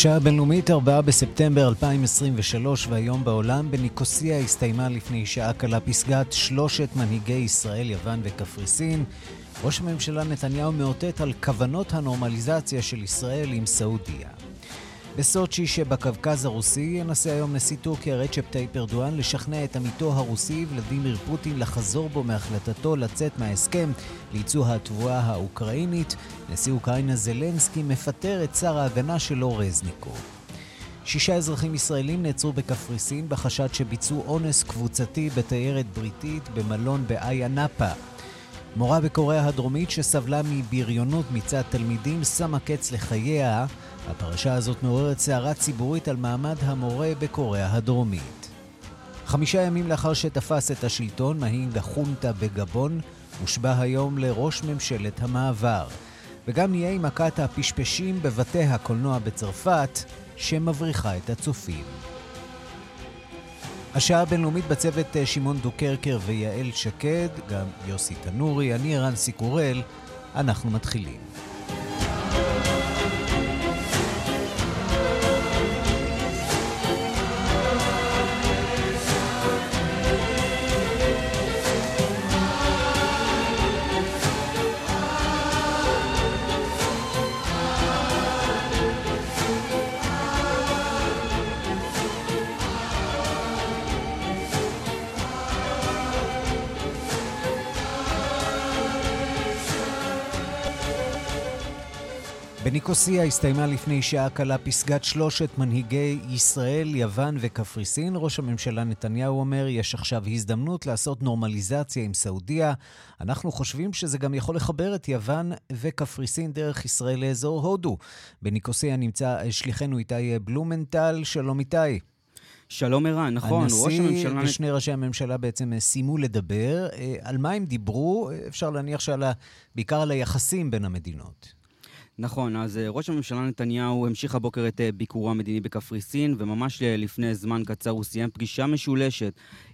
השעה הבינלאומית 4 בספטמבר 2023 והיום בעולם בניקוסיה הסתיימה לפני שעה קלה פסגת שלושת מנהיגי ישראל, יוון וקפריסין. ראש הממשלה נתניהו מאותת על כוונות הנורמליזציה של ישראל עם סעודיה. בסוצ'י שבקווקז הרוסי ינסה היום נשיא טורקיה רג'פ טייפ ארדואן לשכנע את עמיתו הרוסי ולדימיר פוטין לחזור בו מהחלטתו לצאת מההסכם לייצוא התבואה האוקראינית. נשיא אוקראינה זלנסקי מפטר את שר ההגנה שלו רזניקוב. שישה אזרחים ישראלים נעצרו בקפריסין בחשד שביצעו אונס קבוצתי בתיירת בריטית במלון באיה נאפה. מורה בקוריאה הדרומית שסבלה מבריונות מצד תלמידים שמה קץ לחייה. הפרשה הזאת מעוררת סערה ציבורית על מעמד המורה בקוריאה הדרומית. חמישה ימים לאחר שתפס את השלטון, מנהיג החונטה בגבון הושבע היום לראש ממשלת המעבר. וגם נהיה עם מכת הפשפשים בבתי הקולנוע בצרפת, שמבריחה את הצופים. השעה הבינלאומית בצוות אה, שמעון דוקרקר ויעל שקד, גם יוסי תנורי, אני ערן סיקורל, אנחנו מתחילים. בניקוסיה הסתיימה לפני שעה קלה פסגת שלושת מנהיגי ישראל, יוון וקפריסין. ראש הממשלה נתניהו אומר, יש עכשיו הזדמנות לעשות נורמליזציה עם סעודיה. אנחנו חושבים שזה גם יכול לחבר את יוון וקפריסין דרך ישראל לאזור הודו. בניקוסיה נמצא שליחנו איתי בלומנטל. שלום איתי. שלום ערן, נכון, ראש הממשלה... הנשיא ושני ראשי הממשלה בעצם סיימו לדבר. אה, על מה הם דיברו? אפשר להניח שעל ה... בעיקר על היחסים בין המדינות. נכון, אז אה, ראש הממשלה נתניהו המשיך הבוקר את אה, ביקורו המדיני בקפריסין, וממש אה, לפני זמן קצר הוא סיים פגישה משולשת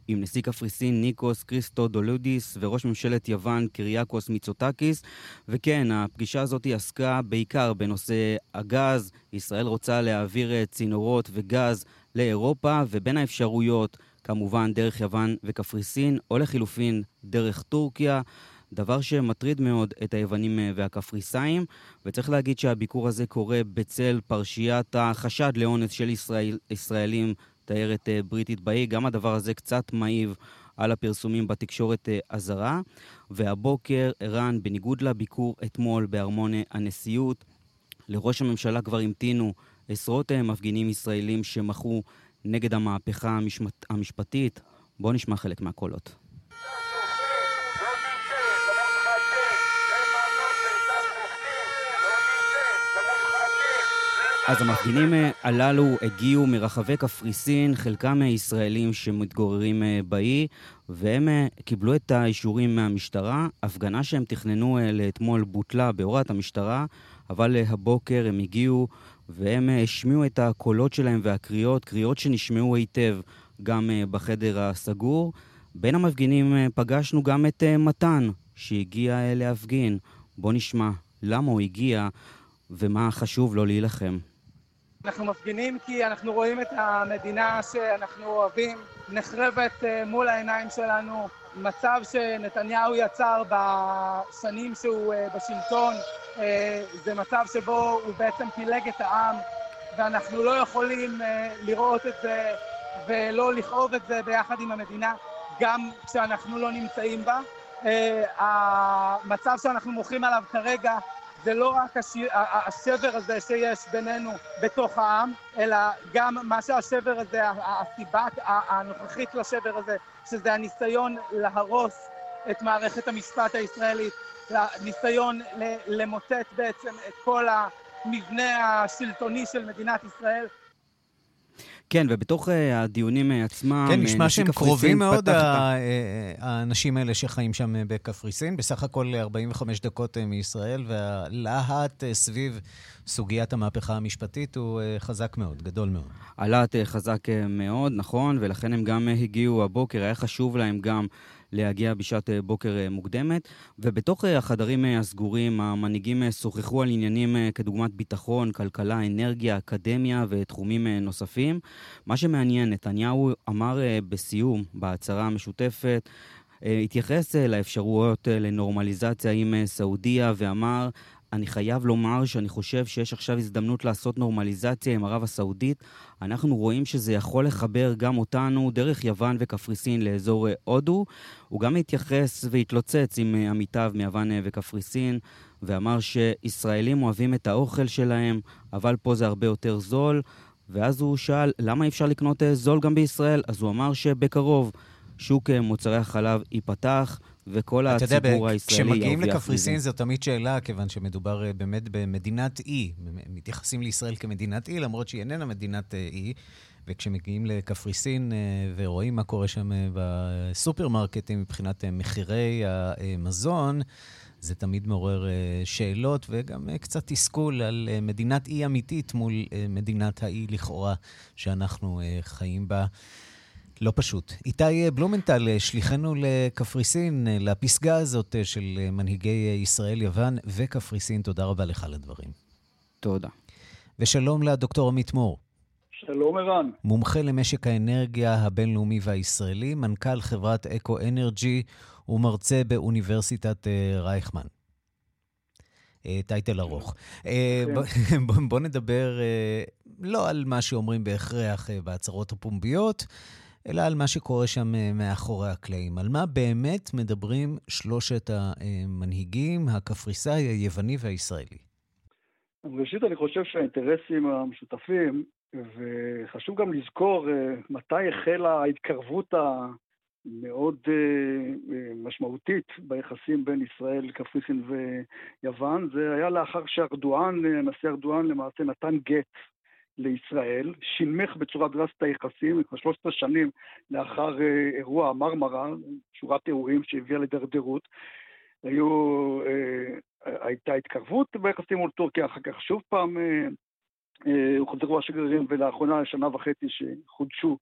עם נשיא קפריסין ניקוס כריסטודולידיס וראש ממשלת יוון קריאקוס מיצוטקיס. וכן, הפגישה הזאת עסקה בעיקר בנושא הגז. ישראל רוצה להעביר צינורות וגז לאירופה, ובין האפשרויות, כמובן דרך יוון וקפריסין, או לחילופין דרך טורקיה. דבר שמטריד מאוד את היוונים אה, והקפריסאים, וצריך להגיד שהביקור הזה קורה בצל פרשיית החשד לאונס של ישראל, ישראלים, תיירת אה, בריטית באי. גם הדבר הזה קצת מעיב על הפרסומים בתקשורת אה, הזרה. והבוקר, ערן, בניגוד לביקור אתמול בארמון הנשיאות, לראש הממשלה כבר המתינו עשרות מפגינים ישראלים שמחו נגד המהפכה המשפט, המשפטית. בואו נשמע חלק מהקולות. אז המפגינים אה, הללו הגיעו מרחבי קפריסין, חלקם אה, ישראלים שמתגוררים אה, באי, והם קיבלו את האישורים מהמשטרה. הפגנה שהם תכננו לאתמול בוטלה בהוראת המשטרה, אבל הבוקר הם הגיעו והם השמיעו את הקולות שלהם והקריאות, קריאות שנשמעו היטב גם בחדר הסגור. בין המפגינים פגשנו גם את מתן, שהגיע להפגין. בוא נשמע למה הוא הגיע ומה חשוב לו להילחם. אנחנו מפגינים כי אנחנו רואים את המדינה שאנחנו אוהבים נחרבת אה, מול העיניים שלנו. מצב שנתניהו יצר בשנים שהוא אה, בשלטון אה, זה מצב שבו הוא בעצם פילג את העם ואנחנו לא יכולים לראות את זה ולא לכאוב את זה ביחד עם המדינה גם כשאנחנו לא נמצאים בה. המצב שאנחנו מוחים עליו כרגע זה לא רק השבר הזה שיש בינינו בתוך העם, אלא גם מה שהשבר הזה, הסיבה הנוכחית לשבר הזה, שזה הניסיון להרוס את מערכת המשפט הישראלית, הניסיון למוטט בעצם את כל המבנה השלטוני של מדינת ישראל. כן, ובתוך uh, הדיונים uh, עצמם... כן, נשמע שהם קרובים מאוד. האנשים האלה שחיים שם בקפריסין. בסך הכל 45 דקות מישראל, והלהט סביב סוגיית המהפכה המשפטית הוא חזק מאוד, גדול מאוד. הלהט חזק מאוד, נכון, ולכן הם גם הגיעו הבוקר, היה חשוב להם גם להגיע בשעת אה, בוקר אה, מוקדמת. ובתוך אה, החדרים הסגורים, המנהיגים שוחחו על עניינים כדוגמת ביטחון, כלכלה, אנרגיה, אקדמיה ותחומים נוספים. מה שמעניין, נתניהו אמר בסיום, בהצהרה המשותפת, התייחס לאפשרויות לנורמליזציה עם סעודיה ואמר, אני חייב לומר שאני חושב שיש עכשיו הזדמנות לעשות נורמליזציה עם ערב הסעודית. אנחנו רואים שזה יכול לחבר גם אותנו דרך יוון וקפריסין לאזור אה, הודו. הוא גם התייחס והתלוצץ עם אה, עמיתיו מיוון אה, וקפריסין, ואמר שישראלים אוהבים את האוכל שלהם, אבל פה זה הרבה יותר זול. ואז הוא שאל, למה אי אפשר לקנות זול גם בישראל? אז הוא אמר שבקרוב שוק מוצרי החלב ייפתח, וכל הציבור יודע, הישראלי. כשמגיעים לקפריסין זו תמיד שאלה, כיוון שמדובר אה, באמת במדינת אי. מתייחסים לישראל כמדינת אי, למרות שהיא איננה מדינת אה, אי. וכשמגיעים לקפריסין אה, ורואים מה קורה שם בסופרמרקטים מבחינת מחירי המזון, זה תמיד מעורר שאלות וגם קצת תסכול על מדינת אי אמיתית מול מדינת האי לכאורה שאנחנו חיים בה. לא פשוט. איתי בלומנטל, שליחנו לקפריסין, לפסגה הזאת של מנהיגי ישראל-יוון וקפריסין, תודה רבה לך על הדברים. תודה. ושלום לדוקטור עמית מור. שלום ערן. מומחה למשק האנרגיה הבינלאומי והישראלי, מנכ"ל חברת אקו אנרג'י ומרצה באוניברסיטת אה, רייכמן. אה, טייטל ארוך. אה, כן. בוא נדבר לא על מה שאומרים בהכרח בהצהרות הפומביות, אלא על מה שקורה שם אה, מאחורי הקלעים. על מה באמת מדברים שלושת המנהיגים, הקפריסאי, היווני והישראלי? ראשית, אני חושב שהאינטרסים המשותפים, וחשוב גם לזכור אה, מתי החלה ההתקרבות המאוד אה, משמעותית ביחסים בין ישראל, קפריסין ויוון, זה היה לאחר שארדואן, הנשיא ארדואן למעשה נתן גט לישראל, שינמך בצורה דרסטית היחסים, כבר 13 שנים לאחר אה, אירוע המרמרה, שורת אירועים שהביאה לדרדרות. היו, אה, הייתה התקרבות ביחסים מול טורקיה, אחר כך שוב פעם אה, הוחזרו השגרירים, ולאחרונה, שנה וחצי שחודשו אה,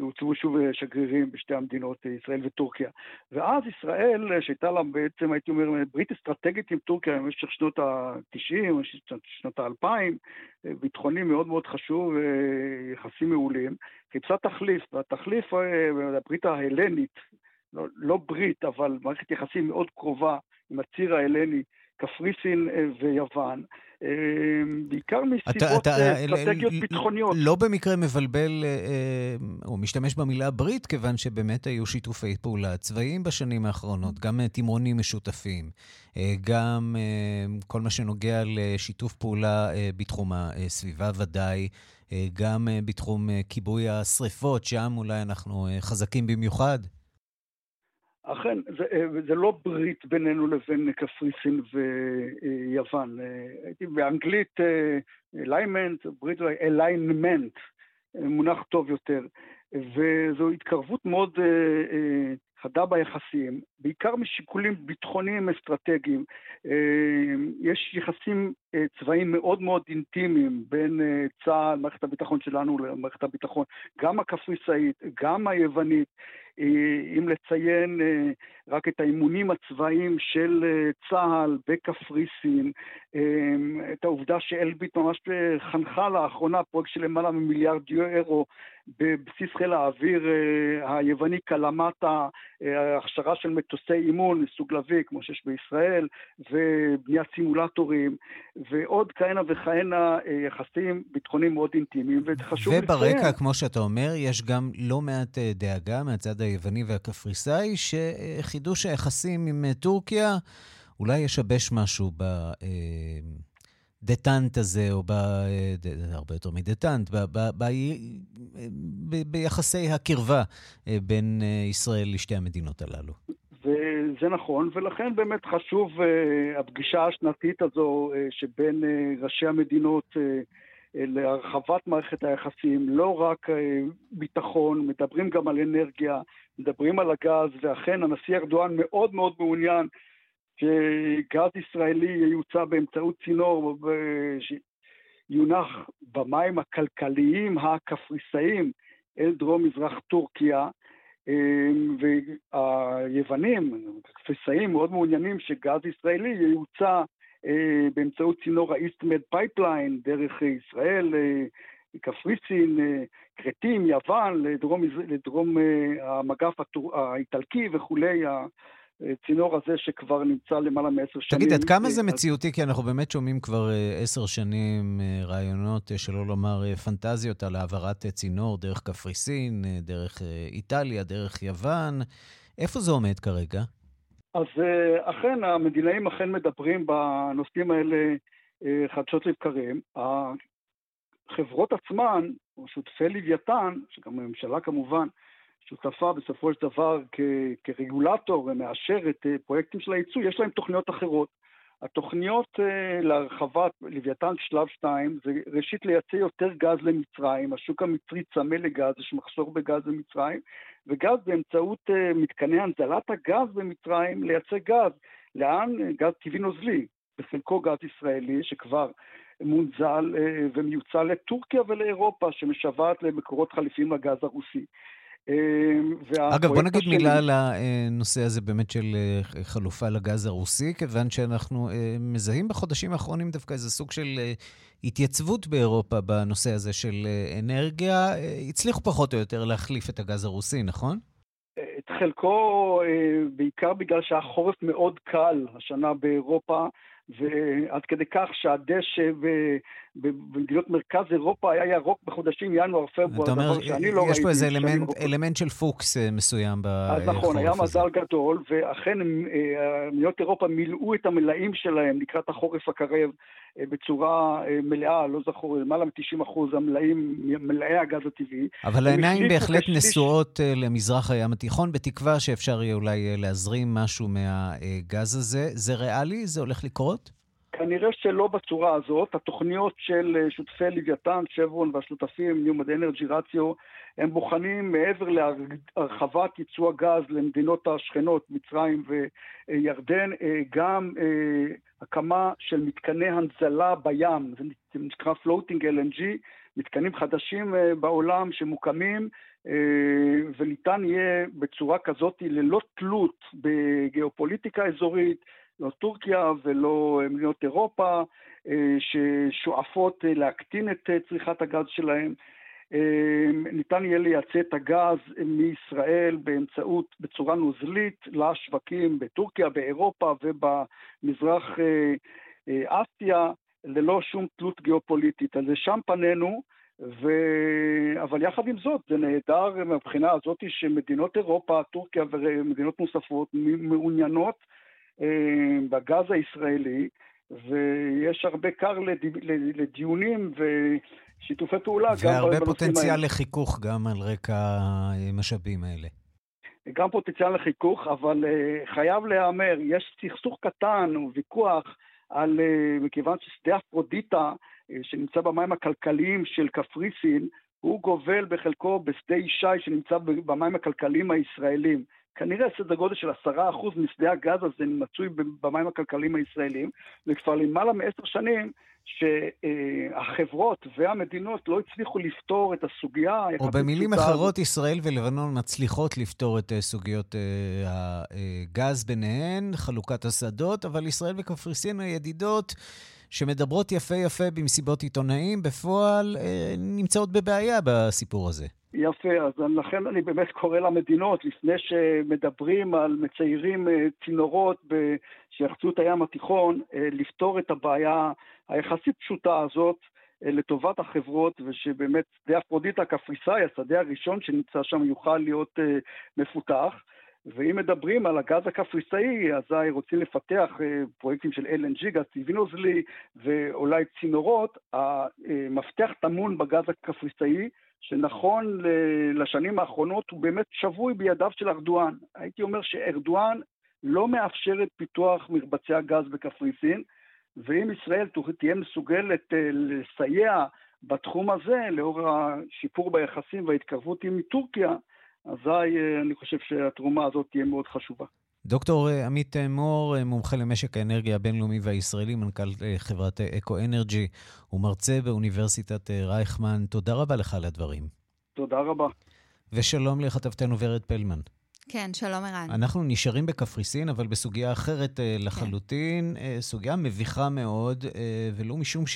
הוצבו שוב אה, שגרירים בשתי המדינות, אה, ישראל וטורקיה. ואז ישראל, שהייתה לה בעצם, הייתי אומר, ברית אסטרטגית עם טורקיה במשך שנות ה-90, שנות ה-2000, ביטחוני מאוד מאוד חשוב, יחסים מעולים, חיפשה תחליף, והתחליף, הברית ההלנית, לא, לא ברית, אבל מערכת יחסים מאוד קרובה עם הציר ההלני, קפריסין ויוון, אמ, בעיקר מסיבות אה, אסטרטגיות ביטחוניות. לא במקרה מבלבל, אה, או משתמש במילה ברית, כיוון שבאמת היו שיתופי פעולה צבאיים בשנים האחרונות, גם תמרונים משותפים, אה, גם כל מה שנוגע לשיתוף פעולה בתחום הסביבה ודאי. גם בתחום כיבוי השריפות, שם אולי אנחנו חזקים במיוחד. אכן, זה, אה, זה לא ברית בינינו לבין קפריסין ויוון. אה, הייתי באנגלית, alignment, ברית alignment, מונח טוב יותר. וזו התקרבות מאוד חדה ביחסים, בעיקר משיקולים ביטחוניים אסטרטגיים. יש יחסים צבאיים מאוד מאוד אינטימיים בין צה"ל, מערכת הביטחון שלנו למערכת הביטחון, גם הקפריסאית, גם היוונית. אה, אם לציין אה, רק את האימונים הצבאיים של אה, צה"ל בקפריסין, את העובדה שאלביט ממש חנכה לאחרונה פרויקט של למעלה ממיליארד יורו בבסיס חיל האוויר היווני קלמטה, הכשרה של מטוסי אימון מסוג לוי, כמו שיש בישראל, ובניית סימולטורים, ועוד כהנה וכהנה יחסים ביטחוניים מאוד אינטימיים, וחשוב לציין... וברקע, כמו שאתה אומר, יש גם לא מעט דאגה מהצד היווני והקפריסאי, שחידוש היחסים עם טורקיה אולי ישבש משהו ב... דטנט הזה, או ב... הרבה יותר מדטנט, ב, ב, ב, ב, ביחסי הקרבה בין ישראל לשתי המדינות הללו. וזה נכון, ולכן באמת חשוב uh, הפגישה השנתית הזו uh, שבין uh, ראשי המדינות uh, להרחבת מערכת היחסים, לא רק uh, ביטחון, מדברים גם על אנרגיה, מדברים על הגז, ואכן הנשיא ארדואן מאוד מאוד מעוניין שגז ישראלי ייוצא באמצעות צינור שיונח במים הכלכליים הקפריסאיים אל דרום-מזרח טורקיה, והיוונים, הקפריסאים, מאוד מעוניינים שגז ישראלי ייוצא אה, באמצעות צינור ה EastMed pipeline דרך ישראל, אה, קפריסין, אה, כרתים, יוון, לדרום, לדרום המגף האיטלקי וכולי, הצינור הזה שכבר נמצא למעלה מעשר שנים. תגיד, עד כמה זה מציאותי? כי אנחנו באמת שומעים כבר עשר שנים רעיונות, שלא לומר פנטזיות, על העברת צינור דרך קפריסין, דרך איטליה, דרך יוון. איפה זה עומד כרגע? אז אכן, המדינאים אכן מדברים בנושאים האלה חדשות לבקרים. החברות עצמן, או שותפי לוויתן, שגם הממשלה כמובן, שותפה בסופו של דבר כרגולטור ומאשרת אה, פרויקטים של הייצוא, יש להם תוכניות אחרות. התוכניות uh, להרחבת לוויתן שלב 2 זה ראשית לייצא יותר גז למצרים, השוק המצרי צמא לגז, יש מחסור בגז במצרים, וגז באמצעות uh, מתקני הנזלת הגז במצרים לייצא גז. לאן? גז טבעי נוזלי, בחלקו גז ישראלי שכבר מונזל uh, ומיוצא לטורקיה ולאירופה שמשוועת למקורות חליפים לגז הרוסי. אמ, אגב, בוא נגיד השני... מילה על הנושא הזה באמת של אה, חלופה לגז הרוסי, כיוון שאנחנו אה, מזהים בחודשים האחרונים דווקא איזה סוג של אה, התייצבות באירופה בנושא הזה של אנרגיה. הצליחו פחות או יותר להחליף את הגז הרוסי, נכון? את חלקו, בעיקר בגלל שהחורף מאוד קל השנה באירופה, ועד כדי כך שהדשא במדינות מרכז אירופה היה ירוק בחודשים ינואר-פברואר, דבר שאני לא ראיתי. יש פה איזה אלמנט, אלמנט של פוקס אה, מסוים בחורף. אז נכון, היה מזל גדול, ואכן אה, מדינות אירופה מילאו את המלאים שלהם לקראת החורף הקרב אה, בצורה מלאה, לא זכור, למעלה מ-90 אחוז המלאים, מלאי הגז הטבעי. אבל העיניים בהחלט נשואות למזרח הים התיכון, בתקווה שאפשר יהיה אולי להזרים משהו מהגז הזה. זה ריאלי? זה הולך לקרות? כנראה שלא בצורה הזאת. התוכניות של אה, שותפי לוויתן, שברון והשותפים, ניומד אנרג'י רציו, הם בוחנים מעבר להרחבת ייצוא הגז למדינות השכנות, מצרים וירדן, אה, גם אה, הקמה של מתקני הנזלה בים, זה נקרא floating LNG, מתקנים חדשים בעולם שמוקמים, וניתן יהיה בצורה כזאת ללא תלות בגיאופוליטיקה אזורית, לא טורקיה ולא אה, מדינות אירופה, אה, ששואפות אה, להקטין את צריכת הגז שלהם. ניתן יהיה לייצא את הגז מישראל באמצעות, בצורה נוזלית, לשווקים בטורקיה, באירופה ובמזרח אסיה, ללא שום תלות גיאופוליטית. אז לשם פנינו, ו... אבל יחד עם זאת, זה נהדר מהבחינה הזאת שמדינות אירופה, טורקיה ומדינות נוספות מעוניינות בגז הישראלי, ויש הרבה קר לדיונים ושיתופי פעולה. והרבה פוטנציאל לחיכוך גם על רקע המשאבים האלה. גם פוטנציאל לחיכוך, אבל uh, חייב להיאמר, יש סכסוך קטן או ויכוח על, מכיוון ששדה אפרודיטה, שנמצא במים הכלכליים של קפריסין, הוא גובל בחלקו בשדה ישי שנמצא במים הכלכליים הישראלים. כנראה סדר גודל של עשרה אחוז משדה הגז הזה מצוי במים הכלכליים הישראלים, וכבר למעלה מעשר שנים שהחברות והמדינות לא הצליחו לפתור את הסוגיה. או במילים אחרות, ישראל ולבנון מצליחות לפתור את אה, סוגיות אה, הגז ביניהן, חלוקת השדות, אבל ישראל וקפריסין הידידות, שמדברות יפה יפה במסיבות עיתונאים, בפועל אה, נמצאות בבעיה בסיפור הזה. יפה, אז לכן אני באמת קורא למדינות, לפני שמדברים על מציירים אה, צינורות שיחצו את הים התיכון, אה, לפתור את הבעיה היחסית פשוטה הזאת, לטובת החברות, ושבאמת שדה אפרודיטה הקפריסאי, השדה הראשון שנמצא שם, יוכל להיות מפותח. ואם מדברים על הגז הקפריסאי, אזי רוצים לפתח פרויקטים של LNG, גז טבעי נוזלי, ואולי צינורות. המפתח טמון בגז הקפריסאי, שנכון לשנים האחרונות הוא באמת שבוי בידיו של ארדואן. הייתי אומר שארדואן לא מאפשר את פיתוח מרבצי הגז בקפריסין, ואם ישראל תהיה מסוגלת אה, לסייע בתחום הזה, לאור השיפור ביחסים וההתקרבות עם טורקיה, אזי אה, אני חושב שהתרומה הזאת תהיה מאוד חשובה. דוקטור אה, עמית מור, מומחה למשק האנרגיה הבינלאומי והישראלי, מנכ"ל חברת אקו-אנרג'י ומרצה באוניברסיטת רייכמן, תודה רבה לך על הדברים. תודה רבה. ושלום לכתבתנו ורד פלמן. כן, שלום ערן. אנחנו נשארים בקפריסין, אבל בסוגיה אחרת אה, כן. לחלוטין, כן. סוגיה מביכה מאוד, אה, ולו משום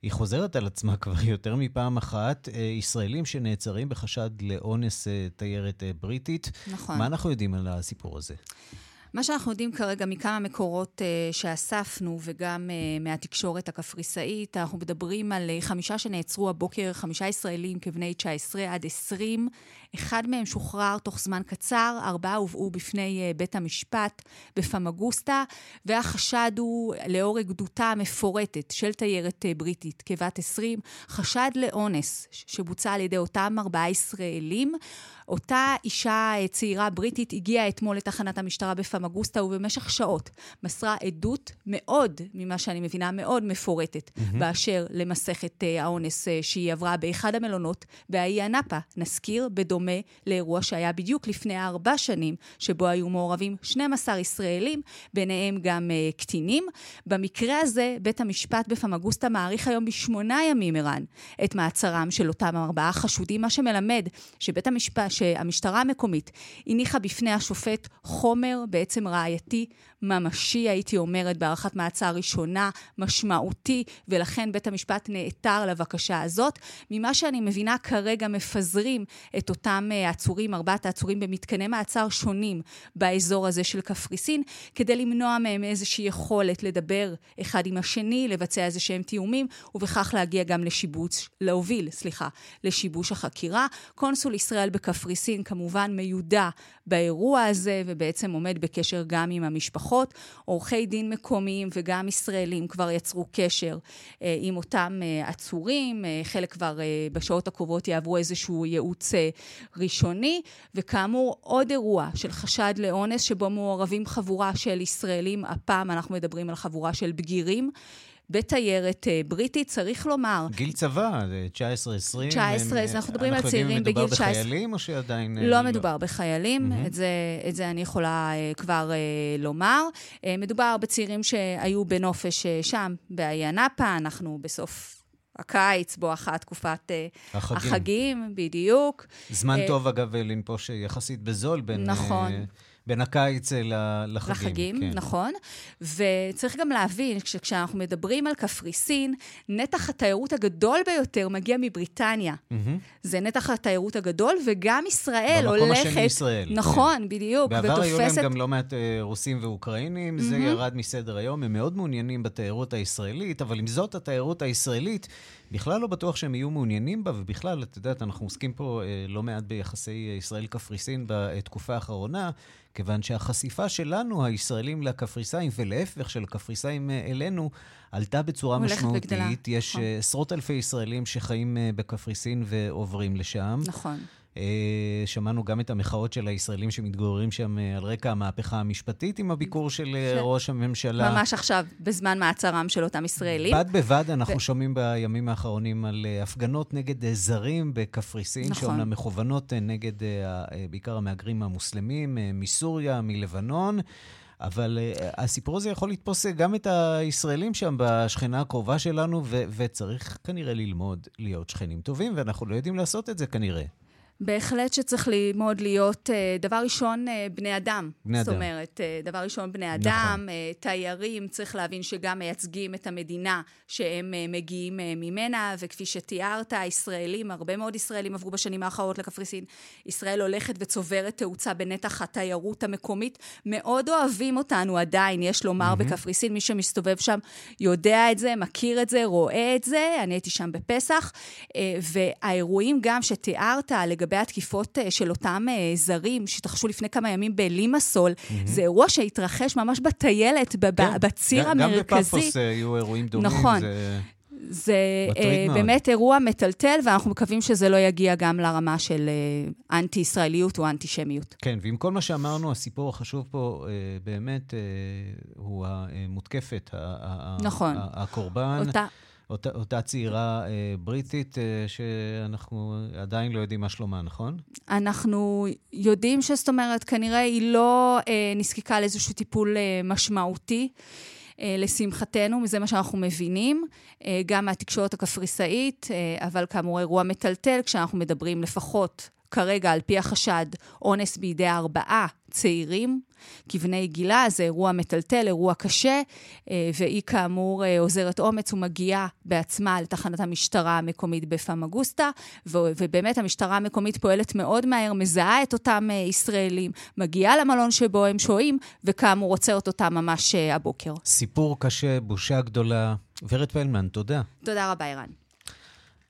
שהיא חוזרת על עצמה כבר יותר מפעם אחת. ישראלים שנעצרים בחשד לאונס תיירת בריטית. נכון. מה אנחנו יודעים על הסיפור הזה? מה שאנחנו יודעים כרגע מכמה מקורות uh, שאספנו וגם uh, מהתקשורת הקפריסאית, אנחנו מדברים על uh, חמישה שנעצרו הבוקר, חמישה ישראלים כבני 19 עד 20. אחד מהם שוחרר תוך זמן קצר, ארבעה הובאו בפני uh, בית המשפט בפמגוסטה, והחשד הוא, לאור עדותה המפורטת של תיירת uh, בריטית כבת 20, חשד לאונס שבוצע על ידי אותם ארבעה ישראלים. אותה אישה אה, צעירה בריטית הגיעה אתמול לתחנת המשטרה בפמגוסטה, ובמשך שעות מסרה עדות מאוד, ממה שאני מבינה, מאוד מפורטת, mm-hmm. באשר למסכת אה, האונס אה, שהיא עברה באחד המלונות באי אנאפה. נזכיר, בדומה לאירוע שהיה בדיוק לפני ארבע שנים, שבו היו מעורבים 12 ישראלים, ביניהם גם uh, קטינים. במקרה הזה, בית המשפט בפמגוסטה מעריך היום בשמונה ימים, ערן, את מעצרם של אותם ארבעה חשודים, מה שמלמד שבית המשפט, שהמשטרה המקומית הניחה בפני השופט חומר בעצם ראייתי ממשי, הייתי אומרת, בהארכת מעצר ראשונה, משמעותי, ולכן בית המשפט נעתר לבקשה הזאת. ממה שאני מבינה, כרגע מפזרים את אותם אה, עצורים, ארבעת העצורים, במתקני מעצר שונים באזור הזה של קפריסין, כדי למנוע מהם איזושהי יכולת לדבר אחד עם השני, לבצע איזה שהם תיאומים, ובכך להגיע גם לשיבוץ, להוביל, סליחה, לשיבוש החקירה. קונסול ישראל בקפריסין כמובן מיודע באירוע הזה, ובעצם עומד בקשר גם עם המשפחות. עורכי דין מקומיים וגם ישראלים כבר יצרו קשר אה, עם אותם אה, עצורים, אה, חלק כבר אה, בשעות הקרובות יעברו איזשהו ייעוץ אה, ראשוני, וכאמור, עוד אירוע של חשד לאונס שבו מעורבים חבורה של ישראלים, הפעם אנחנו מדברים על חבורה של בגירים. בתיירת אה, בריטית, צריך לומר... גיל צבא, 19-20. 19, אז אנחנו מדברים על צעירים בגיל 19. אנחנו יודעים אם מדובר בחיילים או שעדיין... לא, לא מדובר בחיילים, mm-hmm. את, זה, את זה אני יכולה uh, כבר לומר. מדובר בצעירים שהיו בנופש שם, באי הנאפה, אנחנו בסוף... הקיץ, בואכה תקופת החגים. החגים, בדיוק. זמן טוב, אגב, לנפוש יחסית בזול בין... נכון. בין הקיץ לחגים. לחגים, כן. נכון. וצריך גם להבין שכשאנחנו מדברים על קפריסין, נתח התיירות הגדול ביותר מגיע מבריטניה. Mm-hmm. זה נתח התיירות הגדול, וגם ישראל במקום הולכת... במקום השני ישראל. נכון, כן. בדיוק. בעבר ותופסת... היו להם גם לא מעט אה, רוסים ואוקראינים, mm-hmm. זה ירד מסדר היום. הם מאוד מעוניינים בתיירות הישראלית, אבל עם זאת, התיירות הישראלית... בכלל לא בטוח שהם יהיו מעוניינים בה, ובכלל, את יודעת, אנחנו עוסקים פה אה, לא מעט ביחסי אה, ישראל-קפריסין בתקופה האחרונה, כיוון שהחשיפה שלנו, הישראלים לקפריסאים, ולהפך של הקפריסאים אה, אלינו, עלתה בצורה משמעותית. וגדלה. יש נכון. עשרות אלפי ישראלים שחיים בקפריסין ועוברים לשם. נכון. אה, שמענו גם את המחאות של הישראלים שמתגוררים שם אה, על רקע המהפכה המשפטית עם הביקור של אה, ש... ראש הממשלה. ממש עכשיו, בזמן מעצרם של אותם ישראלים. בד בבד אנחנו ו... שומעים בימים האחרונים על הפגנות נגד זרים בקפריסין, נכון. שאומנם מכוונות נגד בעיקר המהגרים המוסלמים מסוריה, מלבנון. אבל uh, הסיפור הזה יכול לתפוס גם את הישראלים שם בשכנה הקרובה שלנו, ו- וצריך כנראה ללמוד להיות שכנים טובים, ואנחנו לא יודעים לעשות את זה כנראה. בהחלט שצריך ללמוד להיות, אה, דבר ראשון, אה, בני אדם. בני אדם. זאת אומרת, אה, דבר ראשון, בני אדם, נכון. תיירים, צריך להבין שגם מייצגים את המדינה שהם מגיעים ממנה, וכפי שתיארת, הישראלים, הרבה מאוד ישראלים עברו בשנים האחרונות לקפריסין. ישראל הולכת וצוברת תאוצה בנתח התיירות המקומית. מאוד אוהבים אותנו עדיין, יש לומר, mm-hmm. בקפריסין. מי שמסתובב שם יודע את זה, מכיר את זה, רואה את זה. אני הייתי שם בפסח. והאירועים גם שתיארת לגבי... לגבי התקיפות אה, של אותם אה, זרים שהתרחשו לפני כמה ימים בלימסול, mm-hmm. זה אירוע שהתרחש ממש בטיילת, כן, בציר גם, המרכזי. גם בפאפוס אה, היו אירועים דומים. נכון. זה... זה uh, באמת אירוע מטלטל, ואנחנו מקווים שזה לא יגיע גם לרמה של uh, אנטי-ישראליות או אנטישמיות. כן, ועם כל מה שאמרנו, הסיפור החשוב פה uh, באמת uh, הוא המותקפת, נכון. הקורבן. אותה... אותה, אותה צעירה אה, בריטית אה, שאנחנו עדיין לא יודעים מה שלומה, נכון? אנחנו יודעים שזאת אומרת, כנראה היא לא אה, נזקקה לאיזשהו טיפול אה, משמעותי. אה, לשמחתנו, מזה מה שאנחנו מבינים, אה, גם מהתקשורת הקפריסאית, אה, אבל כאמור אירוע מטלטל, כשאנחנו מדברים לפחות כרגע, על פי החשד, אונס בידי ארבעה צעירים, כבני גילה, זה אירוע מטלטל, אירוע קשה, אה, והיא כאמור אה, אוזרת אומץ ומגיעה בעצמה לתחנת המשטרה המקומית בפמגוסטה, ובאמת המשטרה המקומית פועלת מאוד מהר, מזהה את אותם אה, ישראלים, מגיעה למלון שבו הם שוהים, וכאמור עוצרת אותם ממש הבוקר. סיפור קשה, בושה גדולה. ורד פלמן, תודה. תודה רבה, ערן.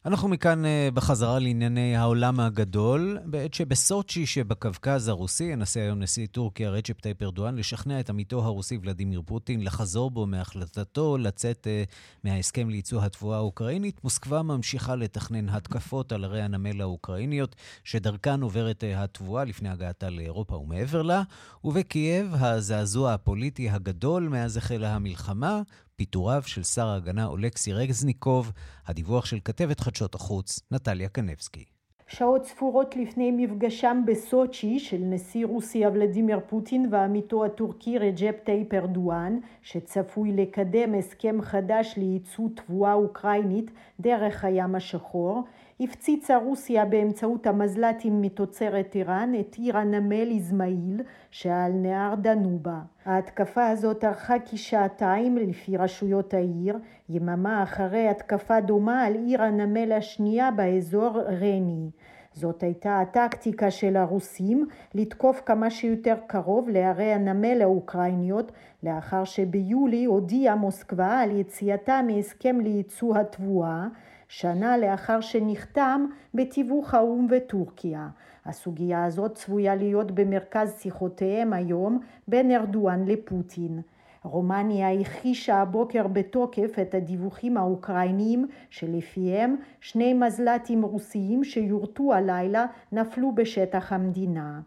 אנחנו מכאן אה, בחזרה לענייני העולם הגדול, בעת שבסוצ'י שבקווקז הרוסי ינסה היום נשיא טורקיה רג'פ טייפ ארדואן לשכנע את עמיתו הרוסי ולדימיר פוטין לחזור בו מהחלטתו לצאת אה, מההסכם לייצוא התבואה האוקראינית. מוסקבה ממשיכה לתכנן התקפות על ערי הנמל האוקראיניות, שדרכן עוברת אה, התבואה לפני הגעתה לאירופה ומעבר לה, ובקייב הזעזוע הפוליטי הגדול מאז החלה המלחמה. פיטוריו של שר ההגנה אולקסי רזניקוב, הדיווח של כתבת חדשות החוץ, נטליה קנבסקי. שעות ספורות לפני מפגשם בסוצ'י של נשיא רוסיה ולדימיר פוטין ועמיתו הטורקי רג'פ טייפ ארדואן, שצפוי לקדם הסכם חדש לייצוא תבואה אוקראינית דרך הים השחור, הפציצה רוסיה באמצעות המזל"טים מתוצרת איראן את עיר הנמל איזמעיל שעל נהר דנובה. ההתקפה הזאת ארכה כשעתיים לפי רשויות העיר, יממה אחרי התקפה דומה על עיר הנמל השנייה באזור רני. זאת הייתה הטקטיקה של הרוסים לתקוף כמה שיותר קרוב לערי הנמל האוקראיניות לאחר שביולי הודיעה מוסקבה על יציאתה מהסכם לייצוא התבואה שנה לאחר שנחתם בתיווך האו"ם וטורקיה. הסוגיה הזאת צפויה להיות במרכז שיחותיהם היום בין ארדואן לפוטין. רומניה הכחישה הבוקר בתוקף את הדיווחים האוקראיניים שלפיהם שני מזל"טים רוסיים שיורטו הלילה נפלו בשטח המדינה.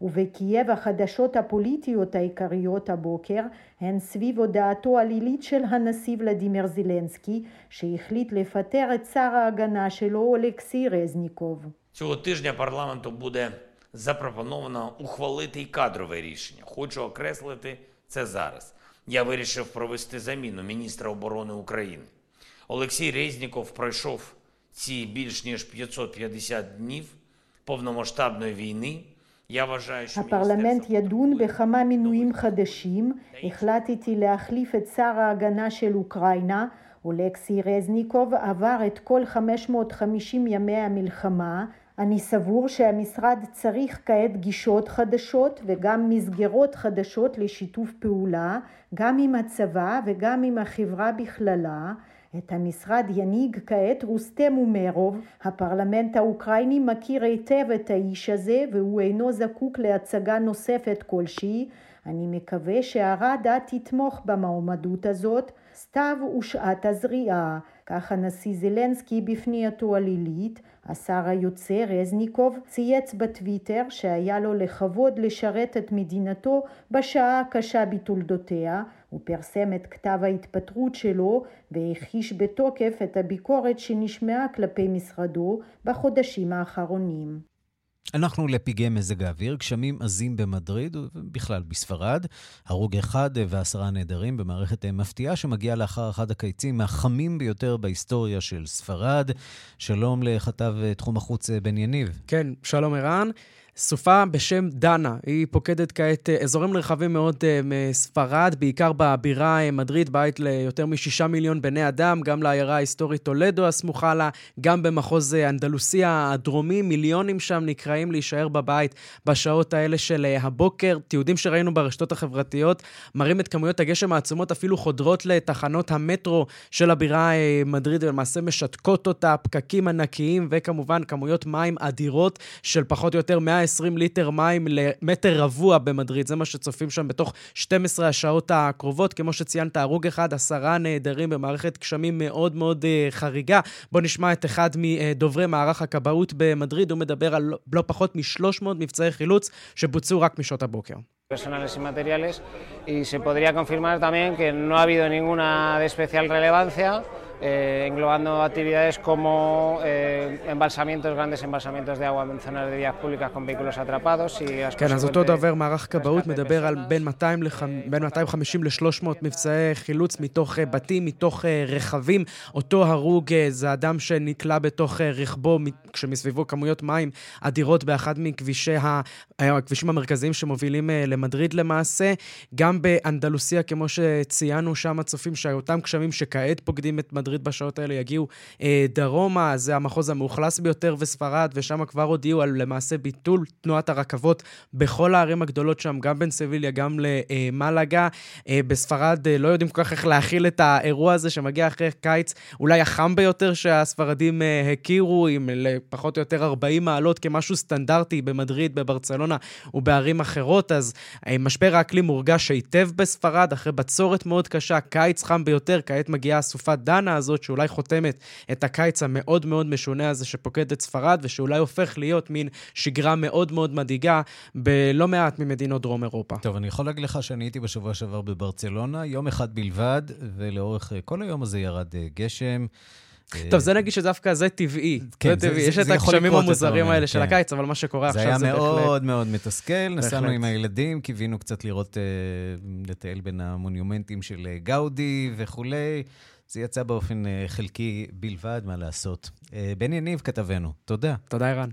ובקייב החדשות הפוליטיות העיקריות הבוקר הן סביב הודעתו הלילית של הנשיא ולדימיר זילנסקי שהחליט לפטר את שר ההגנה שלו אולקסי רזניקוב. Цього тижня парламенту буде запропоновано ухвалити й кадрове рішення. Хочу окреслити це зараз. Я вирішив провести заміну міністра оборони України. Олексій Резніков пройшов ці більш ніж 550 днів повномасштабної війни הפרלמנט ידון בכמה מינויים חדשים. החלטתי להחליף את שר ההגנה של אוקראינה. אולקסי רזניקוב עבר את כל 550 ימי המלחמה. אני סבור שהמשרד צריך כעת גישות חדשות וגם מסגרות חדשות לשיתוף פעולה, גם עם הצבא וגם עם החברה בכללה. את המשרד ינהיג כעת רוסטם אומרוב, הפרלמנט האוקראיני מכיר היטב את האיש הזה והוא אינו זקוק להצגה נוספת כלשהי. אני מקווה שהרדה תתמוך במועמדות הזאת, סתיו ושעת הזריעה. כך הנשיא זלנסקי בפנייתו הלילית. השר היוצא רזניקוב צייץ בטוויטר שהיה לו לכבוד לשרת את מדינתו בשעה הקשה בתולדותיה הוא פרסם את כתב ההתפטרות שלו והכחיש בתוקף את הביקורת שנשמעה כלפי משרדו בחודשים האחרונים. אנחנו לפגעי מזג האוויר, גשמים עזים במדריד ובכלל בספרד, הרוג אחד ועשרה נעדרים במערכת מפתיעה שמגיעה לאחר אחד הקיצים החמים ביותר בהיסטוריה של ספרד. שלום לכתב תחום החוץ בן יניב. כן, שלום ערן. סופה בשם דנה, היא פוקדת כעת אה, אזורים רחבים מאוד אה, מספרד, בעיקר בבירה אה, מדריד, בית ליותר משישה מיליון בני אדם, גם לעיירה ההיסטורית טולדו הסמוכה לה, גם במחוז אנדלוסיה הדרומי, מיליונים שם נקראים להישאר בבית בשעות האלה של הבוקר. תיעודים שראינו ברשתות החברתיות מראים את כמויות הגשם העצומות, אפילו חודרות לתחנות המטרו של הבירה מדריד, ולמעשה משתקות אותה, פקקים ענקיים, וכמובן כמויות מים אדירות של פחות או יותר 100 120 ליטר מים למטר רבוע במדריד. זה מה שצופים שם בתוך 12 השעות הקרובות. כמו שציינת, הרוג אחד, עשרה נעדרים במערכת גשמים מאוד מאוד uh, חריגה. בואו נשמע את אחד מדוברי מערך הכבאות במדריד. הוא מדבר על לא פחות מ-300 מבצעי חילוץ שבוצעו רק משעות הבוקר. personales y materiales y se podría confirmar también que no ha habido ninguna de especial relevancia eh, englobando actividades como eh, embalsamientos, grandes embalsamientos de agua en zonas de vías públicas con vehículos atrapados y... כן, אז אותו דובר מערך כבאות מדבר על בין 200 לח... בין 250 ל-300 מבצעי חילוץ מתוך בתים, מתוך רכבים. אותו הרוג זה אדם שנקלע בתוך רכבו כשמסביבו כמויות מים אדירות באחד מכבישי ה... הכבישים המרכזיים שמובילים למדריד למעשה. גם באנדלוסיה, כמו שציינו, שם הצופים שאותם גשמים שכעת פוקדים את מדריד מדריד בשעות האלה יגיעו אה, דרומה, זה המחוז המאוכלס ביותר בספרד, ושם כבר הודיעו על למעשה ביטול תנועת הרכבות בכל הערים הגדולות שם, גם בין סביליה, גם למלאגה. אה, בספרד אה, לא יודעים כל כך איך להכיל את האירוע הזה שמגיע אחרי קיץ אולי החם ביותר שהספרדים אה, הכירו, עם פחות או יותר 40 מעלות כמשהו סטנדרטי במדריד, בברצלונה ובערים אחרות, אז אה, משבר האקלים מורגש היטב בספרד, אחרי בצורת מאוד קשה, קיץ חם ביותר, כעת מגיעה סופת דנה, הזאת, שאולי חותמת את הקיץ המאוד מאוד משונה הזה שפוקד את ספרד, ושאולי הופך להיות מין שגרה מאוד מאוד מדאיגה בלא מעט ממדינות דרום אירופה. טוב, אני יכול להגיד לך שאני הייתי בשבוע שעבר בברצלונה, יום אחד בלבד, ולאורך כל היום הזה ירד אה, גשם. טוב, זה נגיד שדווקא זה טבעי. כן, זה טבעי. יש את הגשמים המוזרים האלה של כן. הקיץ, אבל מה שקורה עכשיו זה בהחלט... זה היה מאוד מאוד מתסכל. נסענו עם הילדים, קיווינו קצת לראות, אה, לטייל בין המונומנטים של אה, גאודי וכולי. זה יצא באופן אה, חלקי בלבד, מה לעשות. אה, בן יניב, כתבנו, תודה. תודה, ערן.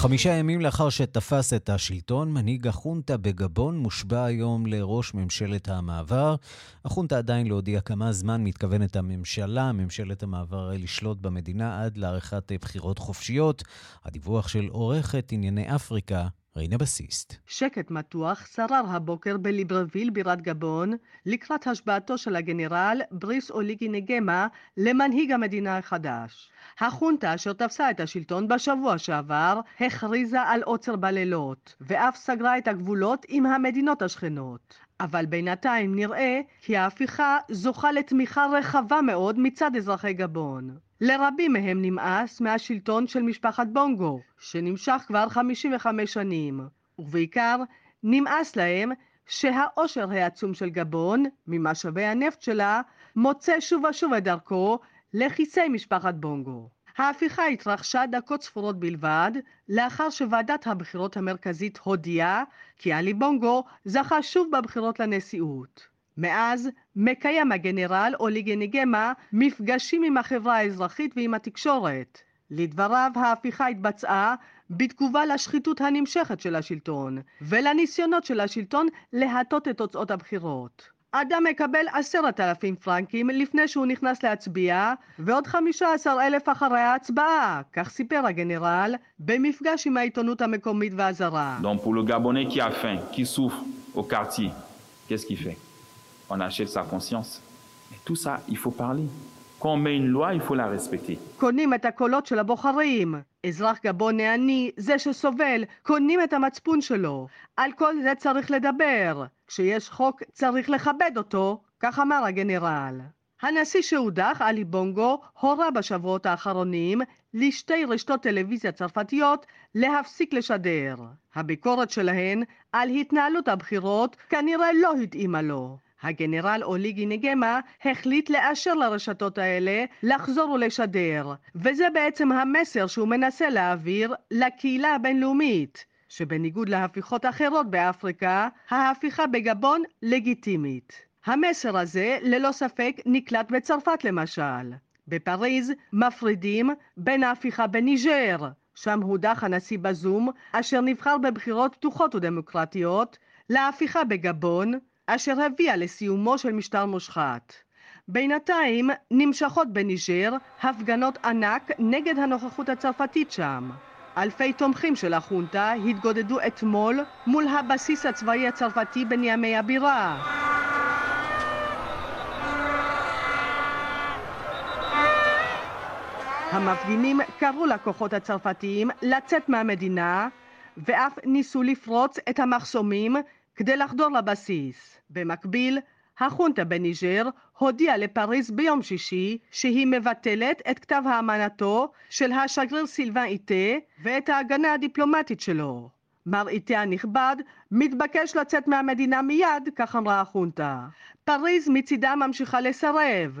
חמישה ימים לאחר שתפס את השלטון, מנהיג החונטה בגבון מושבע היום לראש ממשלת המעבר. החונטה עדיין לא הודיעה כמה זמן מתכוונת הממשלה, ממשלת המעבר, לשלוט במדינה עד לעריכת בחירות חופשיות. הדיווח של עורכת ענייני אפריקה, רינה בסיסט. שקט מתוח שרר הבוקר בליברוויל בירת גבון לקראת השבעתו של הגנרל בריס אוליגי נגמה למנהיג המדינה החדש. החונטה אשר תפסה את השלטון בשבוע שעבר הכריזה על עוצר בלילות ואף סגרה את הגבולות עם המדינות השכנות. אבל בינתיים נראה כי ההפיכה זוכה לתמיכה רחבה מאוד מצד אזרחי גבון. לרבים מהם נמאס מהשלטון של משפחת בונגו, שנמשך כבר 55 שנים, ובעיקר נמאס להם שהעושר העצום של גבון, ממשאבי הנפט שלה, מוצא שוב ושוב את דרכו לכיסי משפחת בונגו. ההפיכה התרחשה דקות ספורות בלבד, לאחר שוועדת הבחירות המרכזית הודיעה כי עלי בונגו זכה שוב בבחירות לנשיאות. מאז מקיים הגנרל אוליגי ניגמה מפגשים עם החברה האזרחית ועם התקשורת. לדבריו ההפיכה התבצעה בתגובה לשחיתות הנמשכת של השלטון ולניסיונות של השלטון להטות את תוצאות הבחירות. אדם מקבל עשרת אלפים פרנקים לפני שהוא נכנס להצביע ועוד חמישה עשר אלף אחרי ההצבעה, כך סיפר הגנרל במפגש עם העיתונות המקומית והזרה. Donc pour le Gabonais qui a faim, qui souffre au quartier, qu'est-ce qu'il fait On achète sa conscience. Et tout ça, il faut parler. Quand on met une loi, il faut la respecter. קונים את הקולות של הבוחרים. אזרח גבוני עני, זה שסובל, קונים את המצפון שלו. על כל זה צריך לדבר. כשיש חוק, צריך לכבד אותו, כך אמר הגנרל. הנשיא שהודח, עלי בונגו, הורה בשבועות האחרונים לשתי רשתות טלוויזיה צרפתיות להפסיק לשדר. הביקורת שלהן על התנהלות הבחירות כנראה לא התאימה לו. הגנרל אוליגי נגמה החליט לאשר לרשתות האלה לחזור ולשדר, וזה בעצם המסר שהוא מנסה להעביר לקהילה הבינלאומית, שבניגוד להפיכות אחרות באפריקה, ההפיכה בגבון לגיטימית. המסר הזה ללא ספק נקלט בצרפת למשל. בפריז מפרידים בין ההפיכה בניג'ר, שם הודח הנשיא בזום, אשר נבחר בבחירות פתוחות ודמוקרטיות, להפיכה בגבון, אשר הביאה לסיומו של משטר מושחת. בינתיים נמשכות בניג'ר הפגנות ענק נגד הנוכחות הצרפתית שם. אלפי תומכים של החונטה התגודדו אתמול מול הבסיס הצבאי הצרפתי בנימי הבירה. המפגינים קראו לכוחות הצרפתיים לצאת מהמדינה ואף ניסו לפרוץ את המחסומים כדי לחדור לבסיס. במקביל, החונטה בניג'ר הודיעה לפריז ביום שישי שהיא מבטלת את כתב האמנתו של השגריר סילבן איטה ואת ההגנה הדיפלומטית שלו. מר איטה הנכבד מתבקש לצאת מהמדינה מיד, כך אמרה החונטה. פריז מצידה ממשיכה לסרב.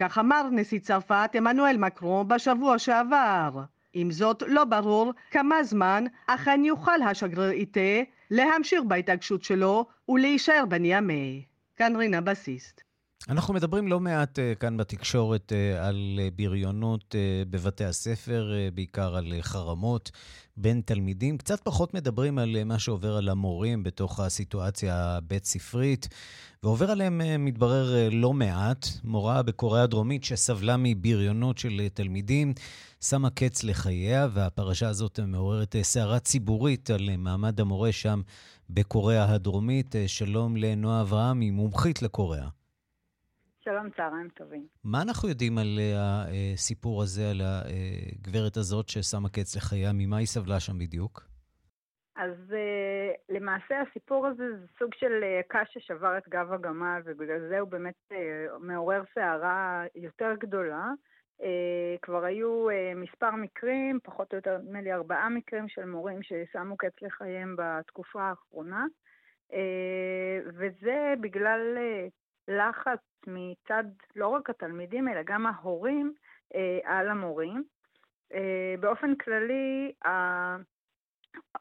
כך אמר נשיא צרפת עמנואל מקרון בשבוע שעבר. עם זאת, לא ברור כמה זמן אכן יוכל השגריר איטה להמשיך בהתעקשות שלו ולהישאר בנימי. כאן רינה בסיסט. אנחנו מדברים לא מעט uh, כאן בתקשורת uh, על uh, בריונות uh, בבתי הספר, uh, בעיקר על uh, חרמות בין תלמידים. קצת פחות מדברים על uh, מה שעובר על המורים בתוך הסיטואציה הבית-ספרית, ועובר עליהם, uh, מתברר, uh, לא מעט. מורה בקוריאה הדרומית שסבלה מבריונות של uh, תלמידים, שמה קץ לחייה, והפרשה הזאת מעוררת uh, סערה ציבורית על uh, מעמד המורה שם בקוריאה הדרומית. Uh, שלום לנועה אברהמי, מומחית לקוריאה. שלום, צהריים טובים. מה אנחנו יודעים על הסיפור הזה, על הגברת הזאת ששמה קץ לחייה? ממה היא סבלה שם בדיוק? אז למעשה הסיפור הזה זה סוג של קש ששבר את גב הגמל, ובגלל זה הוא באמת מעורר סערה יותר גדולה. כבר היו מספר מקרים, פחות או יותר נדמה לי ארבעה מקרים של מורים ששמו קץ לחייהם בתקופה האחרונה, וזה בגלל לחץ מצד לא רק התלמידים, אלא גם ההורים אה, על המורים. אה, באופן כללי, ה...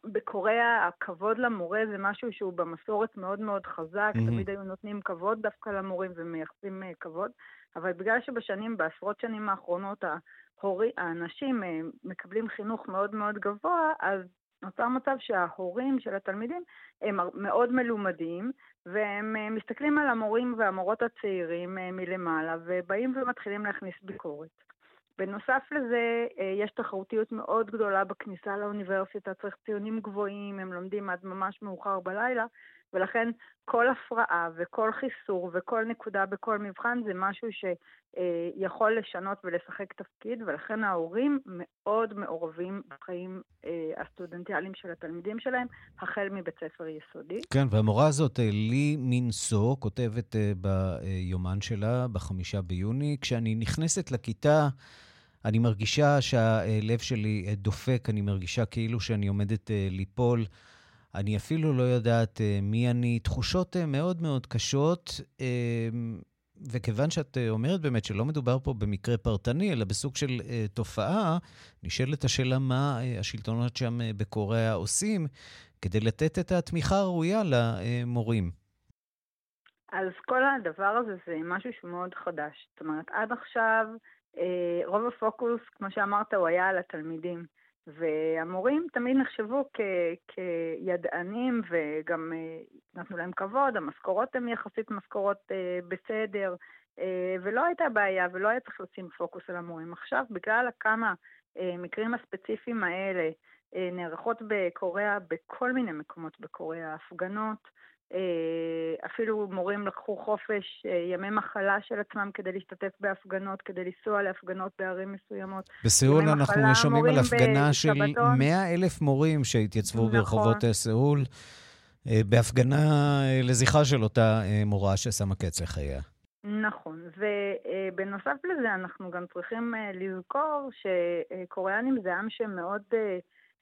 בקוריאה הכבוד למורה זה משהו שהוא במסורת מאוד מאוד חזק, mm-hmm. תמיד היו נותנים כבוד דווקא למורים ומייחסים אה, כבוד, אבל בגלל שבשנים, בעשרות שנים האחרונות, ההורי, האנשים אה, מקבלים חינוך מאוד מאוד גבוה, אז נוצר מצב שההורים של התלמידים הם מאוד מלומדים, והם אה, מסתכלים על המורים והמורות הצעירים אה, מלמעלה, ובאים ומתחילים להכניס ביקורת. בנוסף לזה, אה, יש תחרותיות מאוד גדולה בכניסה לאוניברסיטה, צריך ציונים גבוהים, הם לומדים עד ממש מאוחר בלילה, ולכן כל הפרעה וכל חיסור וכל נקודה בכל מבחן זה משהו שיכול לשנות ולשחק תפקיד, ולכן ההורים מאוד מעורבים בחיים הסטודנטיאליים של התלמידים שלהם, החל מבית ספר יסודי. כן, והמורה הזאת, לי מינסו, כותבת ביומן שלה בחמישה ביוני, כשאני נכנסת לכיתה... אני מרגישה שהלב שלי דופק, אני מרגישה כאילו שאני עומדת ליפול. אני אפילו לא יודעת מי אני. תחושות מאוד מאוד קשות, וכיוון שאת אומרת באמת שלא מדובר פה במקרה פרטני, אלא בסוג של תופעה, נשאלת השאלה מה השלטונות שם בקוריאה עושים כדי לתת את התמיכה הראויה למורים. אז כל הדבר הזה זה משהו שהוא מאוד חדש. זאת אומרת, עד עכשיו רוב הפוקוס, כמו שאמרת, הוא היה על התלמידים. והמורים תמיד נחשבו כ- כידענים וגם נתנו להם כבוד, המשכורות הן יחסית משכורות בסדר, ולא הייתה בעיה ולא היה צריך לשים פוקוס על המורים. עכשיו, בגלל כמה מקרים הספציפיים האלה נערכות בקוריאה, בכל מיני מקומות בקוריאה, הפגנות, אה, אפילו מורים לקחו חופש, אה, ימי מחלה של עצמם כדי להשתתף בהפגנות, כדי לנסוע להפגנות בערים מסוימות. בסיול אנחנו שומעים על הפגנה של 100 אלף מורים שהתייצבו נכון. ברחובות אה, סאול, בהפגנה לזכרה של אותה מורה ששמה קץ לחייה. נכון, ובנוסף לזה אנחנו גם צריכים לזכור שקוריאנים זה עם שמאוד...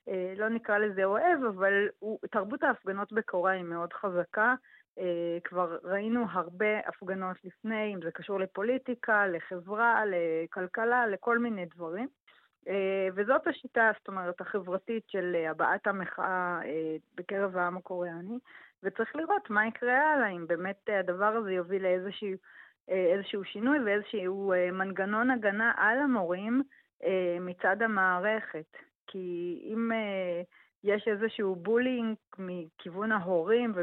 אה, לא נקרא לזה אוהב, אבל הוא, תרבות ההפגנות בקוריאה היא מאוד חזקה. אה, כבר ראינו הרבה הפגנות לפני, אם זה קשור לפוליטיקה, לחברה, לכלכלה, לכל מיני דברים. אה, וזאת השיטה, זאת אומרת, החברתית של הבעת המחאה בקרב העם הקוריאני, וצריך לראות מה יקרה הלאה, אם באמת הדבר הזה יוביל לאיזשהו איזשהו שינוי ואיזשהו מנגנון הגנה על המורים מצד המערכת. כי אם uh, יש איזשהו בולינג מכיוון ההורים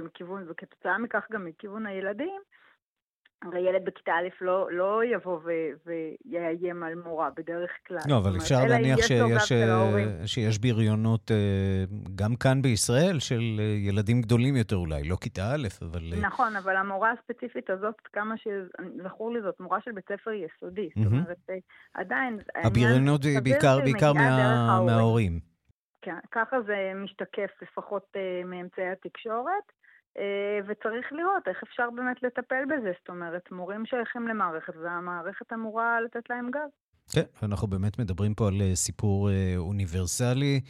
וכתוצאה מכך גם מכיוון הילדים, הרי ילד בכיתה א' לא, לא יבוא ו, ויאיים על מורה בדרך כלל. לא, אבל אפשר להניח שיש, אה, שיש בריונות אה, גם כאן בישראל של ילדים גדולים יותר אולי, לא כיתה א', אבל... נכון, אבל המורה הספציפית הזאת, כמה שזכור לי, זאת מורה של בית ספר יסודי. זאת אומרת, עדיין... הבריונות היא בעיקר, בעיקר מה, מההורים. כן, ככה זה משתקף לפחות מאמצעי התקשורת. אה, וצריך לראות איך אפשר באמת לטפל בזה. זאת אומרת, מורים שייכים למערכת, והמערכת אמורה לתת להם גב. כן, אנחנו באמת מדברים פה על אה, סיפור אה, אוניברסלי.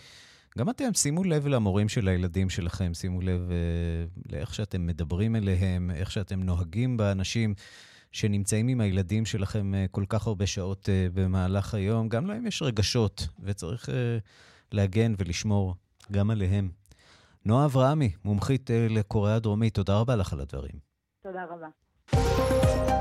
גם אתם, שימו לב למורים של הילדים שלכם, שימו לב לאיך שאתם מדברים אליהם, איך שאתם נוהגים באנשים שנמצאים עם הילדים שלכם כל כך הרבה שעות במהלך היום. גם להם יש רגשות, וצריך להגן ולשמור גם עליהם. נועה אברהמי, מומחית אה, לקוריאה הדרומית, תודה רבה לך על הדברים. תודה רבה.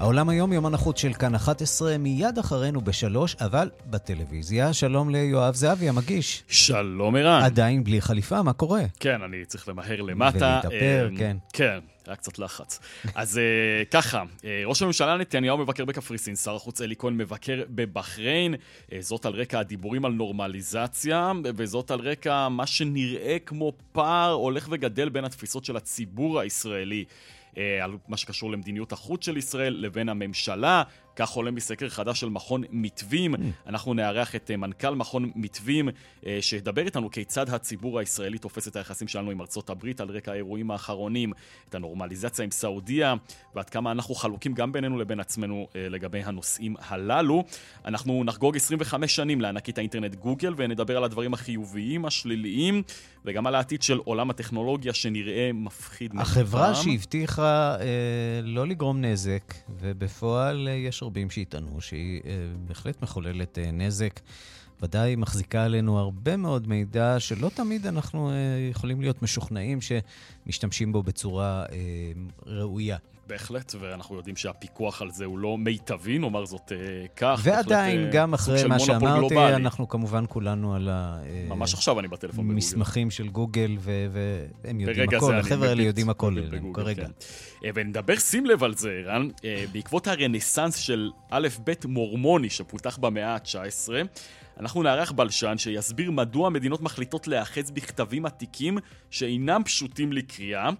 העולם היום, יומן החוץ של כאן 11, מיד אחרינו בשלוש, אבל בטלוויזיה. שלום ליואב זהבי, המגיש. שלום ערן. עדיין בלי חליפה, מה קורה? כן, אני צריך למהר למטה. ולהתאפר, um, כן. כן, היה קצת לחץ. אז uh, ככה, uh, ראש הממשלה נתניהו מבקר בקפריסין, שר החוץ אלי כהן מבקר בבחריין, uh, זאת על רקע הדיבורים על נורמליזציה, וזאת על רקע מה שנראה כמו פער הולך וגדל בין התפיסות של הציבור הישראלי. אה, על מה שקשור למדיניות החוץ של ישראל לבין הממשלה. כך עולה מסקר חדש של מכון מתווים. Mm. אנחנו נארח את אה, מנכ"ל מכון מתווים, אה, שידבר איתנו כיצד הציבור הישראלי תופס את היחסים שלנו עם ארצות הברית על רקע האירועים האחרונים, את הנורמליזציה עם סעודיה, ועד כמה אנחנו חלוקים גם בינינו לבין עצמנו לגבי הנושאים הללו. אנחנו נחגוג 25 שנים לענקית האינטרנט גוגל, ונדבר על הדברים החיוביים, השליליים, וגם על העתיד של עולם הטכנולוגיה שנראה מפחיד. החברה שהבטיחה אה, לא לגרום נזק, ובפועל אה, יש רבים שיטענו שהיא אה, בהחלט מחוללת אה, נזק. ודאי מחזיקה עלינו הרבה מאוד מידע שלא תמיד אנחנו אה, יכולים להיות משוכנעים שמשתמשים בו בצורה ראויה. בהחלט, ואנחנו יודעים שהפיקוח על זה הוא לא מיטבי, נאמר זאת אה, כך. ועדיין, בהחלט, גם אחרי מה שאמרתי, גלובלי. אנחנו כמובן כולנו על ה... אה, ממש עכשיו אני בטלפון בגוגל. מסמכים של גוגל, והם יודעים הכל, החבר'ה האלה יודעים הכל עליהם כרגע. כן. אה, ונדבר, שים לב על זה, רן, בעקבות הרנסאנס של א'-ב' מורמוני שפותח במאה ה-19, אנחנו נארח בלשן שיסביר מדוע המדינות מחליטות להיאחז בכתבים עתיקים שאינם פשוטים לקריאה.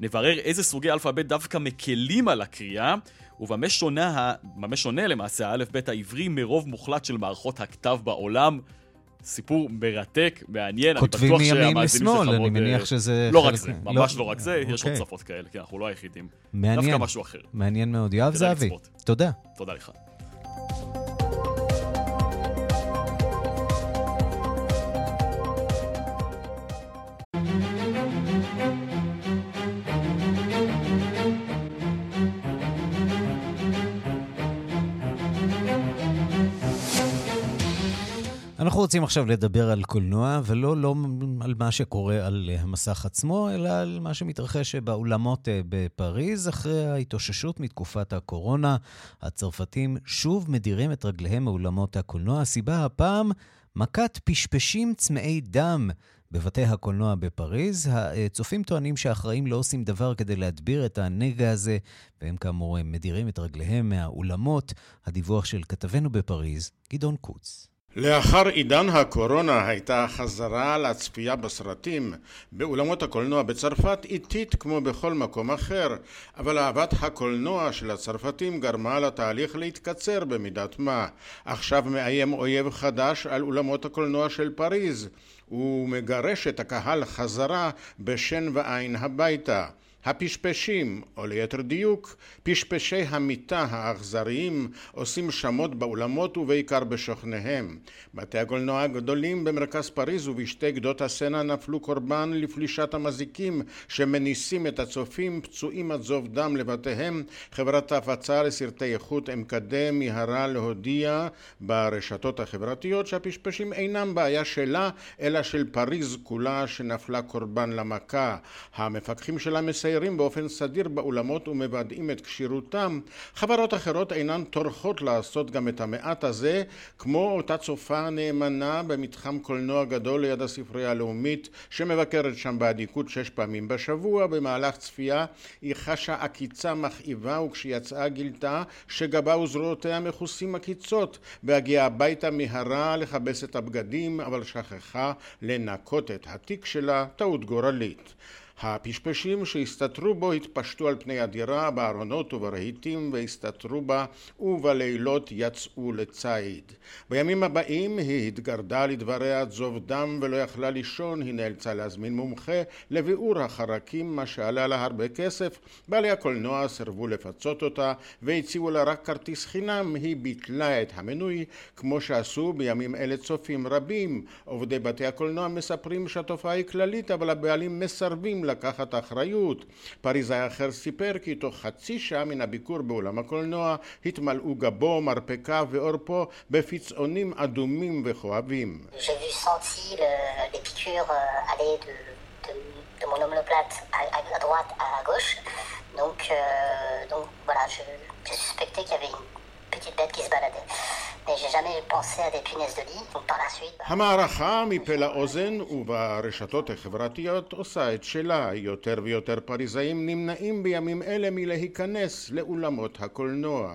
נברר איזה סוגי אלפאבית דווקא מקלים על הקריאה, ובמה שונה, שונה למעשה האלף-בית העברי מרוב מוחלט של מערכות הכתב בעולם. סיפור מרתק, מעניין, אני בטוח שהמאזינים שלך מאוד... כותבים מימין לשמאל, אני מניח שזה... לא רק זה, ממש לא, לא רק זה, אוקיי. יש עוד שפות כאלה, כי אנחנו לא היחידים. מעניין. דווקא משהו אחר. מעניין מאוד. יואב זהבי, תודה. תודה לך. אנחנו רוצים עכשיו לדבר על קולנוע, ולא לא על מה שקורה על אה, המסך עצמו, אלא על מה שמתרחש באולמות אה, בפריז. אחרי ההתאוששות מתקופת הקורונה, הצרפתים שוב מדירים את רגליהם מאולמות הקולנוע. הסיבה הפעם, מכת פשפשים צמאי דם בבתי הקולנוע בפריז. הצופים טוענים שהאחראים לא עושים דבר כדי להדביר את הנגע הזה, והם כאמור מדירים את רגליהם מהאולמות. הדיווח של כתבנו בפריז, גדעון קוץ. לאחר עידן הקורונה הייתה החזרה לצפייה בסרטים באולמות הקולנוע בצרפת איטית כמו בכל מקום אחר, אבל אהבת הקולנוע של הצרפתים גרמה לתהליך להתקצר במידת מה. עכשיו מאיים אויב חדש על אולמות הקולנוע של פריז, ומגרש את הקהל חזרה בשן ועין הביתה. הפשפשים, או ליתר דיוק, פשפשי המיטה האכזריים, עושים שמות באולמות ובעיקר בשוכניהם. בתי הקולנוע הגדולים במרכז פריז ובשתי גדות הסנה נפלו קורבן לפלישת המזיקים שמניסים את הצופים פצועים עד זוב דם לבתיהם. חברת ההפצה לסרטי איכות אמקדם מיהרה להודיע ברשתות החברתיות שהפשפשים אינם בעיה שלה, אלא של פריז כולה שנפלה קורבן למכה. המפקחים שלה מסיירים מסיירים באופן סדיר באולמות ומוודאים את כשירותם, חברות אחרות אינן טורחות לעשות גם את המעט הזה, כמו אותה צופה נאמנה במתחם קולנוע גדול ליד הספרייה הלאומית, שמבקרת שם באדיקות שש פעמים בשבוע. במהלך צפייה היא חשה עקיצה מכאיבה, וכשיצאה גילתה שגבה וזרועותיה מכוסים עקיצות. בהגיעה הביתה מיהרה לכבס את הבגדים, אבל שכחה לנקות את התיק שלה, טעות גורלית. הפשפשים שהסתתרו בו התפשטו על פני הדירה בארונות וברהיטים והסתתרו בה ובלילות יצאו לציד. בימים הבאים היא התגרדה לדבריה עד זוב דם ולא יכלה לישון, היא נאלצה להזמין מומחה לביאור החרקים מה שעלה לה הרבה כסף. בעלי הקולנוע סירבו לפצות אותה והציעו לה רק כרטיס חינם, היא ביטלה את המנוי כמו שעשו בימים אלה צופים רבים. עובדי בתי הקולנוע מספרים שהתופעה היא כללית אבל הבעלים מסרבים לקחת אחריות. פריזאי אחר סיפר כי תוך חצי שעה מן הביקור באולם הקולנוע התמלאו גבו, מרפקה ועורפו בפצעונים אדומים וכואבים. Donc, euh, donc voilà, je, je suspectais qu'il y avait une petite bête qui se baladait. המערכה מפה לאוזן וברשתות החברתיות עושה את שלה. יותר ויותר פריזאים נמנעים בימים אלה מלהיכנס לאולמות הקולנוע.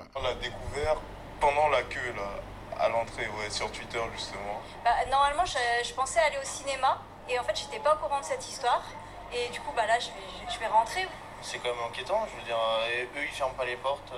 à l'entrée, ouais, sur Twitter justement. Bah, normalement, je, je, pensais aller au cinéma et en fait, j'étais pas au courant de cette histoire. Et du coup, bah là, je vais, je vais rentrer. C'est quand même inquiétant, je veux dire, eux ils ferment pas les portes.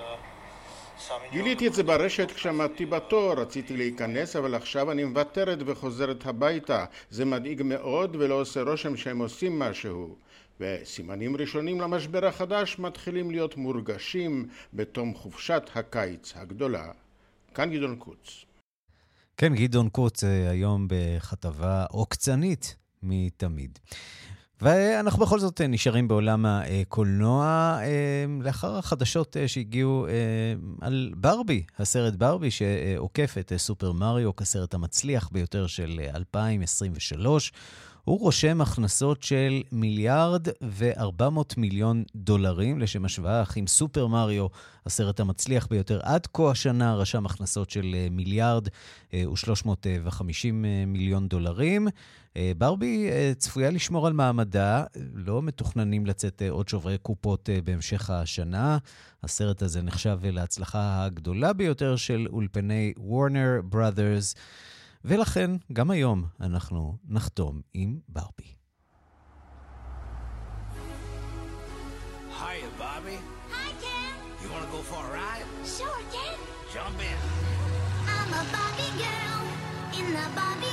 גיליתי את זה ברשת כשעמדתי בתור, רציתי להיכנס אבל עכשיו אני מוותרת וחוזרת הביתה. זה מדאיג מאוד ולא עושה רושם שהם עושים משהו. וסימנים ראשונים למשבר החדש מתחילים להיות מורגשים בתום חופשת הקיץ הגדולה. כאן גדעון קוץ. כן, גדעון קוץ אה, היום בכתבה עוקצנית מתמיד. ואנחנו בכל זאת אה, נשארים בעולם הקולנוע, אה, לאחר החדשות אה, שהגיעו על ברבי, הסרט ברבי שעוקף את סופר מריו כסרט המצליח ביותר של 2023. הוא רושם הכנסות של מיליארד ו-400 מיליון דולרים, לשם השוואה, אך עם סופר מריו, הסרט המצליח ביותר עד כה השנה, רשם הכנסות של מיליארד ו-350 מיליון דולרים. אה, ברבי אה, צפויה לשמור על מעמדה, לא מתוכננים לצאת אה, עוד שוברי קופות בהמשך השנה. הסרט הזה נחשב להצלחה הגדולה ביותר של אולפני וורנר בראדרס, ולכן גם היום אנחנו נחתום עם ברבי. Hiya, Bobby. Hi, Ken. You want to go for a ride? Sure, Ken. Jump in. I'm a Bobby girl in the Bobby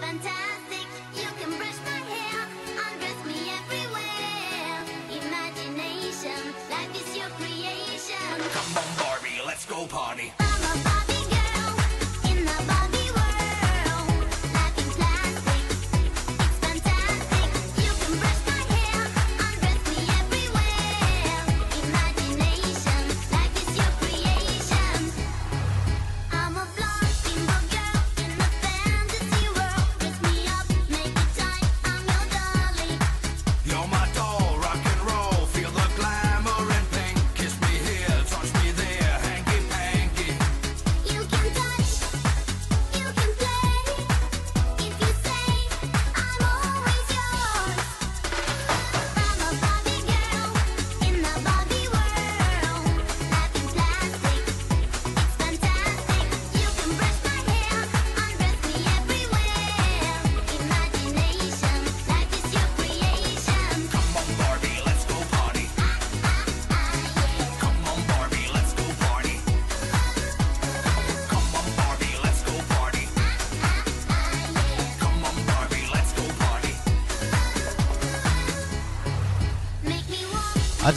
fantastic. You can brush my hair, undress me everywhere. Imagination, life is your creation. Come on, Barbie, let's go party.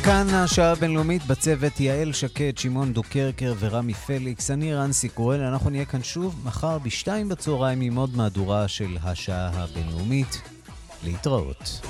כאן השעה הבינלאומית בצוות יעל שקד, שמעון דוקרקר ורמי פליקס. אני רנסי קורל, אנחנו נהיה כאן שוב מחר בשתיים בצהריים עם עוד מהדורה של השעה הבינלאומית. להתראות.